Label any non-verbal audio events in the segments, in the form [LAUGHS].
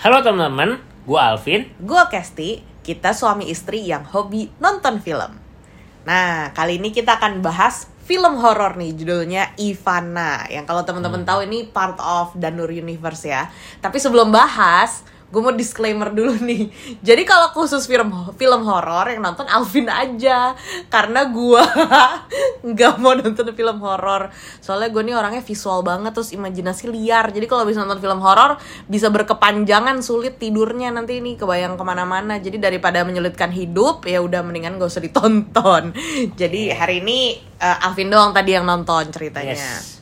Halo teman-teman, gue Alvin. Gue Kesti, kita suami istri yang hobi nonton film. Nah, kali ini kita akan bahas film horor nih, judulnya Ivana. Yang kalau teman-teman tahu ini part of Danur Universe ya. Tapi sebelum bahas, gue mau disclaimer dulu nih. Jadi kalau khusus film film horor yang nonton Alvin aja, karena gue [LAUGHS] nggak mau nonton film horor. Soalnya gue nih orangnya visual banget, terus imajinasi liar. Jadi kalau bisa nonton film horor, bisa berkepanjangan, sulit tidurnya nanti ini kebayang ke mana-mana. Jadi daripada menyulitkan hidup, ya udah mendingan gak usah ditonton. [LAUGHS] Jadi hari ini uh, Alvin doang tadi yang nonton ceritanya. Yes.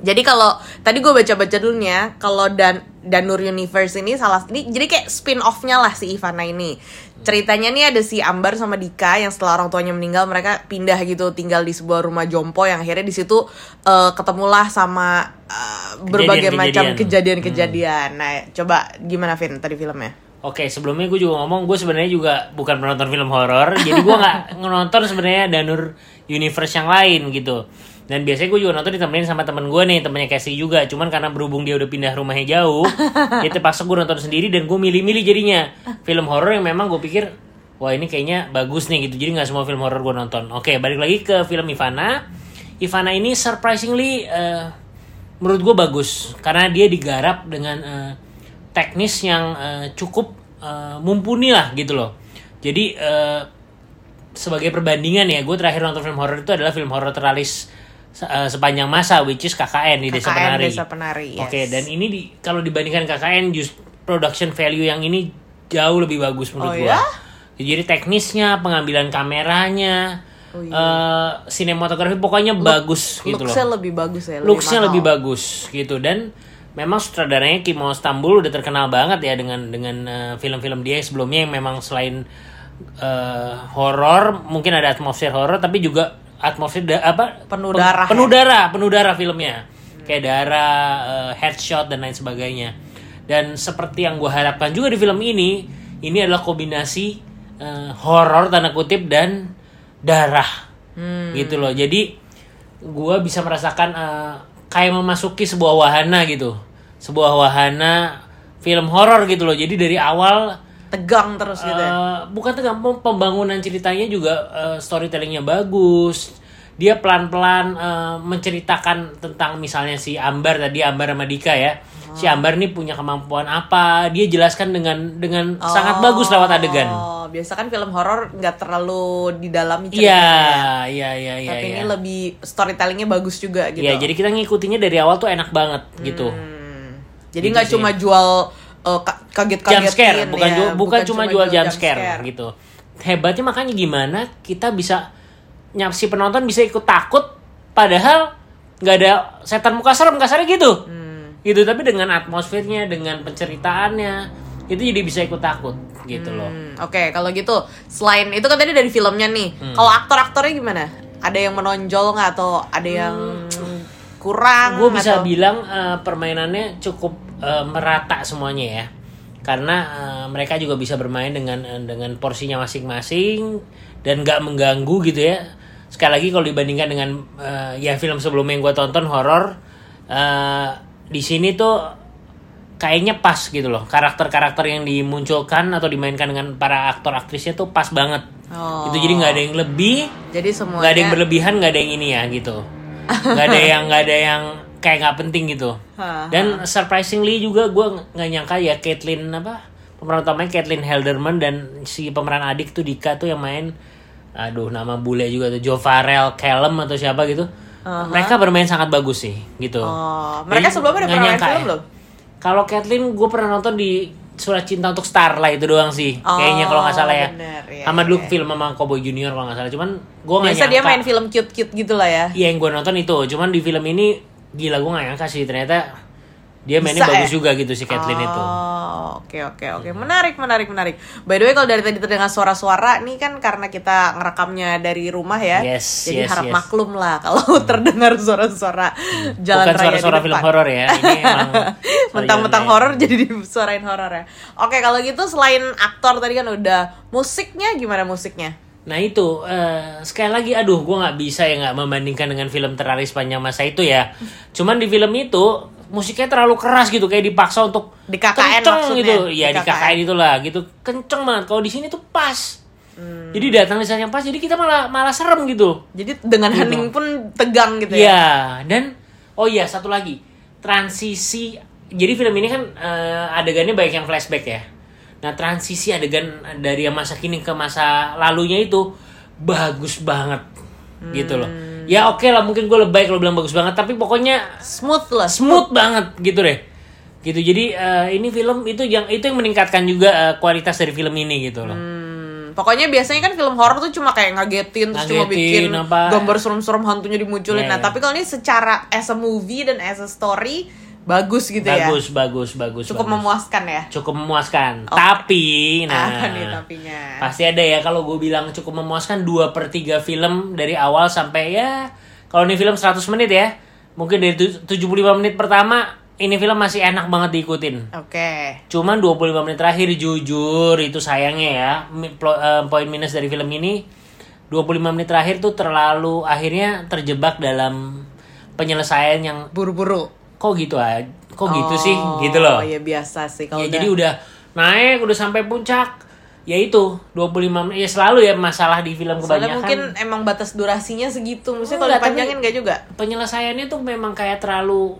Jadi kalau tadi gue baca-baca dulu nih ya, kalau dan Danur Universe ini salah ini jadi kayak spin off-nya lah si Ivana ini. Ceritanya nih ada si Ambar sama Dika yang setelah orang tuanya meninggal mereka pindah gitu tinggal di sebuah rumah jompo yang akhirnya di situ uh, ketemulah sama uh, berbagai macam Kejadian-kejadian. kejadian-kejadian. Nah, coba gimana Vin tadi filmnya? Oke, sebelumnya gue juga ngomong gue sebenarnya juga bukan penonton film horor, jadi gue nggak [LAUGHS] nonton sebenarnya Danur Universe yang lain gitu. Dan biasanya gue juga nonton ditemenin sama temen gue nih, temennya Casey juga. Cuman karena berhubung dia udah pindah rumahnya jauh, [LAUGHS] dia terpaksa gue nonton sendiri dan gue milih-milih jadinya film horor yang memang gue pikir wah ini kayaknya bagus nih gitu. Jadi nggak semua film horor gue nonton. Oke, balik lagi ke film Ivana. Ivana ini surprisingly eh, menurut gue bagus karena dia digarap dengan eh, teknis yang eh, cukup eh, mumpuni lah gitu loh. Jadi eh, sebagai perbandingan ya, gue terakhir nonton film horor itu adalah film horor teralis eh, sepanjang masa, which is KKN di Desa KKN Penari. Desa Penari, yes. Oke, dan ini di, kalau dibandingkan KKN, just production value yang ini jauh lebih bagus menurut Oh, gua. ya? Jadi teknisnya, pengambilan kameranya, Oh, iya. eh, sinematografi pokoknya bagus gitu loh. Looks-nya lebih bagus ya. Looksnya mahal. lebih bagus gitu dan memang sutradaranya Kimo Stambul udah terkenal banget ya dengan dengan eh, film-film dia sebelumnya yang memang selain eh, horor mungkin ada atmosfer horor tapi juga atmosfer da- apa Penuh Pe- darah penuh ya? darah penuh darah filmnya. Kayak darah eh, headshot dan lain sebagainya. Dan seperti yang gue harapkan juga di film ini ini adalah kombinasi eh, horor tanda kutip dan darah. Hmm. gitu loh. Jadi gue bisa merasakan eh, kayak memasuki sebuah wahana gitu. Sebuah wahana film horor gitu loh. Jadi dari awal Tegang terus gitu ya. Eh, bukan tegang pem- pembangunan ceritanya juga eh, storytellingnya bagus dia pelan-pelan eh, menceritakan tentang misalnya si Ambar tadi Ambar sama Dika ya si Ambar nih punya kemampuan apa dia jelaskan dengan dengan sangat bagus lewat adegan Oh, biasa kan film horor nggak terlalu didalami iya ceritanya. iya iya iya Tapi iya. ini lebih storytellingnya bagus juga gitu. Iya, jadi kita ngikutinnya dari awal tuh enak banget gitu. Hmm. Jadi Gitu nggak sih. cuma jual uh, ka- kaget-kagetin jump scare, ya, bukan ju- bukan, cuma jual jump scare, gitu. Hebatnya makanya gimana kita bisa nyap si penonton bisa ikut takut padahal nggak ada setan muka serem kasarnya gitu. Gitu, tapi dengan atmosfernya, dengan penceritaannya itu jadi bisa ikut takut gitu loh. Hmm, Oke, kalau gitu selain itu kan tadi dari filmnya nih. Hmm. Kalau aktor-aktornya gimana? Ada yang menonjol nggak atau ada yang kurang? gue bisa atau- bilang eh, permainannya cukup eh, merata semuanya ya karena eh, mereka juga bisa bermain dengan dengan porsinya masing-masing dan nggak mengganggu gitu ya sekali lagi kalau dibandingkan dengan eh, ya film sebelumnya yang gue tonton horor eh, di sini tuh kayaknya pas gitu loh karakter-karakter yang dimunculkan atau dimainkan dengan para aktor aktrisnya tuh pas banget Oh. itu jadi nggak ada yang lebih Jadi semuanya nggak ada yang berlebihan nggak ada yang ini ya gitu nggak ada yang nggak ada yang kayak nggak penting gitu. Dan surprisingly juga gue nggak nyangka ya Caitlyn apa pemeran utamanya Caitlyn Helderman dan si pemeran adik tuh Dika tuh yang main aduh nama bule juga tuh Joe Farrell Callum atau siapa gitu. Mereka bermain sangat bagus sih gitu. Oh, mereka Jadi sebelumnya udah pernah main film ya. belum? kalau Caitlyn gue pernah nonton di Surat Cinta untuk Starlight itu doang sih Oh, kayaknya kalau nggak salah ya bener, iya, sama dulu iya. film sama Cowboy Junior kalau nggak salah cuman gue nggak Biasa nyangka dia main film cute-cute gitu lah ya. Iya yang gue nonton itu, cuman di film ini gila gue gak nyangka sih ternyata dia mainnya Bisa, bagus ya? juga gitu si itu. Oh, oke oke oke. Menarik menarik menarik. By the way kalau dari tadi terdengar suara-suara nih kan karena kita ngerekamnya dari rumah ya. Yes, Jadi yes, harap yes. maklum lah kalau [LAUGHS] terdengar suara-suara jalan Bukan raya suara-suara di film depan. horor ya, ini [LAUGHS] emang Mentang-mentang jalan raya. horor jadi [LAUGHS] disuarain horor ya. Oke, kalau gitu selain aktor tadi kan udah musiknya gimana musiknya? Nah itu eh, sekali lagi, aduh gue nggak bisa ya nggak membandingkan dengan film teralis sepanjang masa itu ya. [LAUGHS] Cuman di film itu musiknya terlalu keras gitu kayak dipaksa untuk Di KKN kenceng maksudnya? gitu ya di KKN. KKN itulah gitu kenceng banget kalau di sini tuh pas Hmm. jadi datang di saat yang pas jadi kita malah malah serem gitu Jadi dengan Gitu. hening pun tegang gitu ya. Iya, dan oh iya satu lagi transisi. Jadi film ini kan eh, adegannya banyak yang flashback ya. Nah transisi adegan dari masa kini ke masa lalunya itu bagus banget gitu loh. Hmm. Ya oke lah mungkin gue lebay kalau bilang bagus banget, tapi pokoknya Smooth lah. smooth banget gitu deh. Gitu jadi eh, ini film itu yang itu yang meningkatkan juga eh, kualitas dari film ini gitu loh. Hmm, pokoknya biasanya kan film horor tuh cuma kayak ngagetin terus cuma Ngagetin, bikin apa. gambar serem-serem hantunya dimunculin. Iya, nah, iya. tapi kalau ini secara as a movie dan as a story bagus gitu ya. bagus, bagus, bagus, Cukup bagus. memuaskan ya. cukup memuaskan. Oke. Tapi, nah, [LAUGHS] Apa nih tapinya? pasti ada ya kalau gue bilang cukup memuaskan 2 per 3 film dari awal sampai ya kalau ini film 100 menit ya mungkin dari tu- 75 menit pertama ini film masih enak banget diikutin Oke. cuman 25 menit terakhir jujur itu sayangnya ya eh, poin minus dari film ini 25 menit terakhir tuh terlalu akhirnya terjebak dalam penyelesaian yang Buru-buru. Kok gitu aja kok gitu sih Oh, gitu loh iya biasa sih kalau ya udah- jadi udah naik udah sampai puncak ya itu 25 menit ya selalu ya masalah di film Soalnya kebanyakan mungkin emang batas durasinya segitu. Maksudnya kalau dipanjangin nggak juga? penyelesaiannya tuh memang kayak terlalu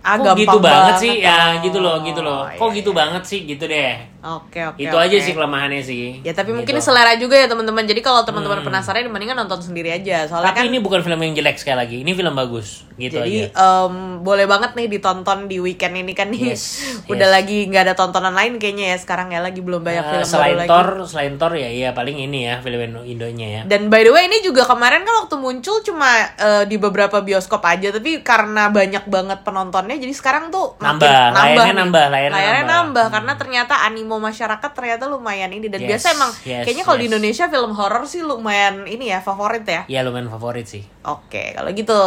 Ah, kok gitu gampang banget sih ya Oh, gitu loh gitu loh kok iya, gitu iya. banget sih gitu deh Oke oke. itu aja oke. sih kelemahannya sih Ya tapi mungkin Gitu. Hmm. selera juga ya teman-teman. Jadi kalau teman-teman penasaran mendingan nonton sendiri aja. Soalnya tapi kan ini bukan film yang jelek sekali lagi ini film bagus gitu jadi aja em, boleh banget nih ditonton di weekend ini kan nih. Yes, [LAUGHS] Udah yes. lagi nggak ada tontonan lain kayaknya ya sekarang ya lagi belum banyak Eh, film selain baru lagi. Thor selain Thor ya iya paling ini ya film Indonya ya Dan by the way ini juga kemarin kan waktu muncul cuma eh, di beberapa bioskop aja tapi karena banyak banget penontonnya jadi sekarang tuh makin Nambah, layarnya nih. nambah, layarnya nambah. nambah karena ternyata animo masyarakat ternyata lumayan ini dan Yes, biasa emang yes, kayaknya kalau di yes. Indonesia film horor sih lumayan ini ya favorit ya. ya lumayan favorit sih Oke, kalau gitu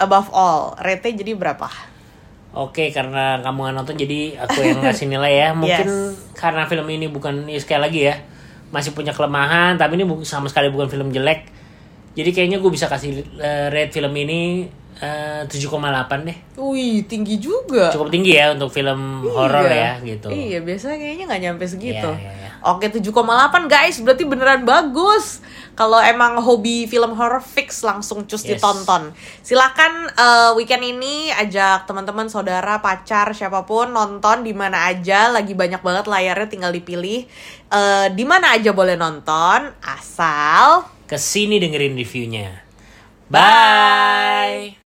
above all, rate jadi berapa? Oke, karena kamu nggak nonton jadi aku yang ngasih nilai ya. [LAUGHS] Mungkin Yes. karena film ini bukan ya sekali lagi ya masih punya kelemahan, tapi ini sama sekali bukan film jelek. Jadi kayaknya gue bisa kasih eh, rate film ini eh, 7,8 deh. Wih, tinggi juga. Cukup tinggi ya untuk film horor ya gitu. Iya, biasanya kayaknya nggak nyampe segitu. Iya, iya, iya. Oke, 7,8 guys, berarti beneran bagus. Kalau emang hobi film horror fix langsung cus Yes. ditonton. Silakan eh, weekend ini ajak teman-teman, saudara, pacar, siapa pun nonton di mana aja. Lagi banyak banget layarnya, tinggal dipilih. Eh, di mana aja boleh nonton, asal Ke sini dengerin reviewnya. Bye.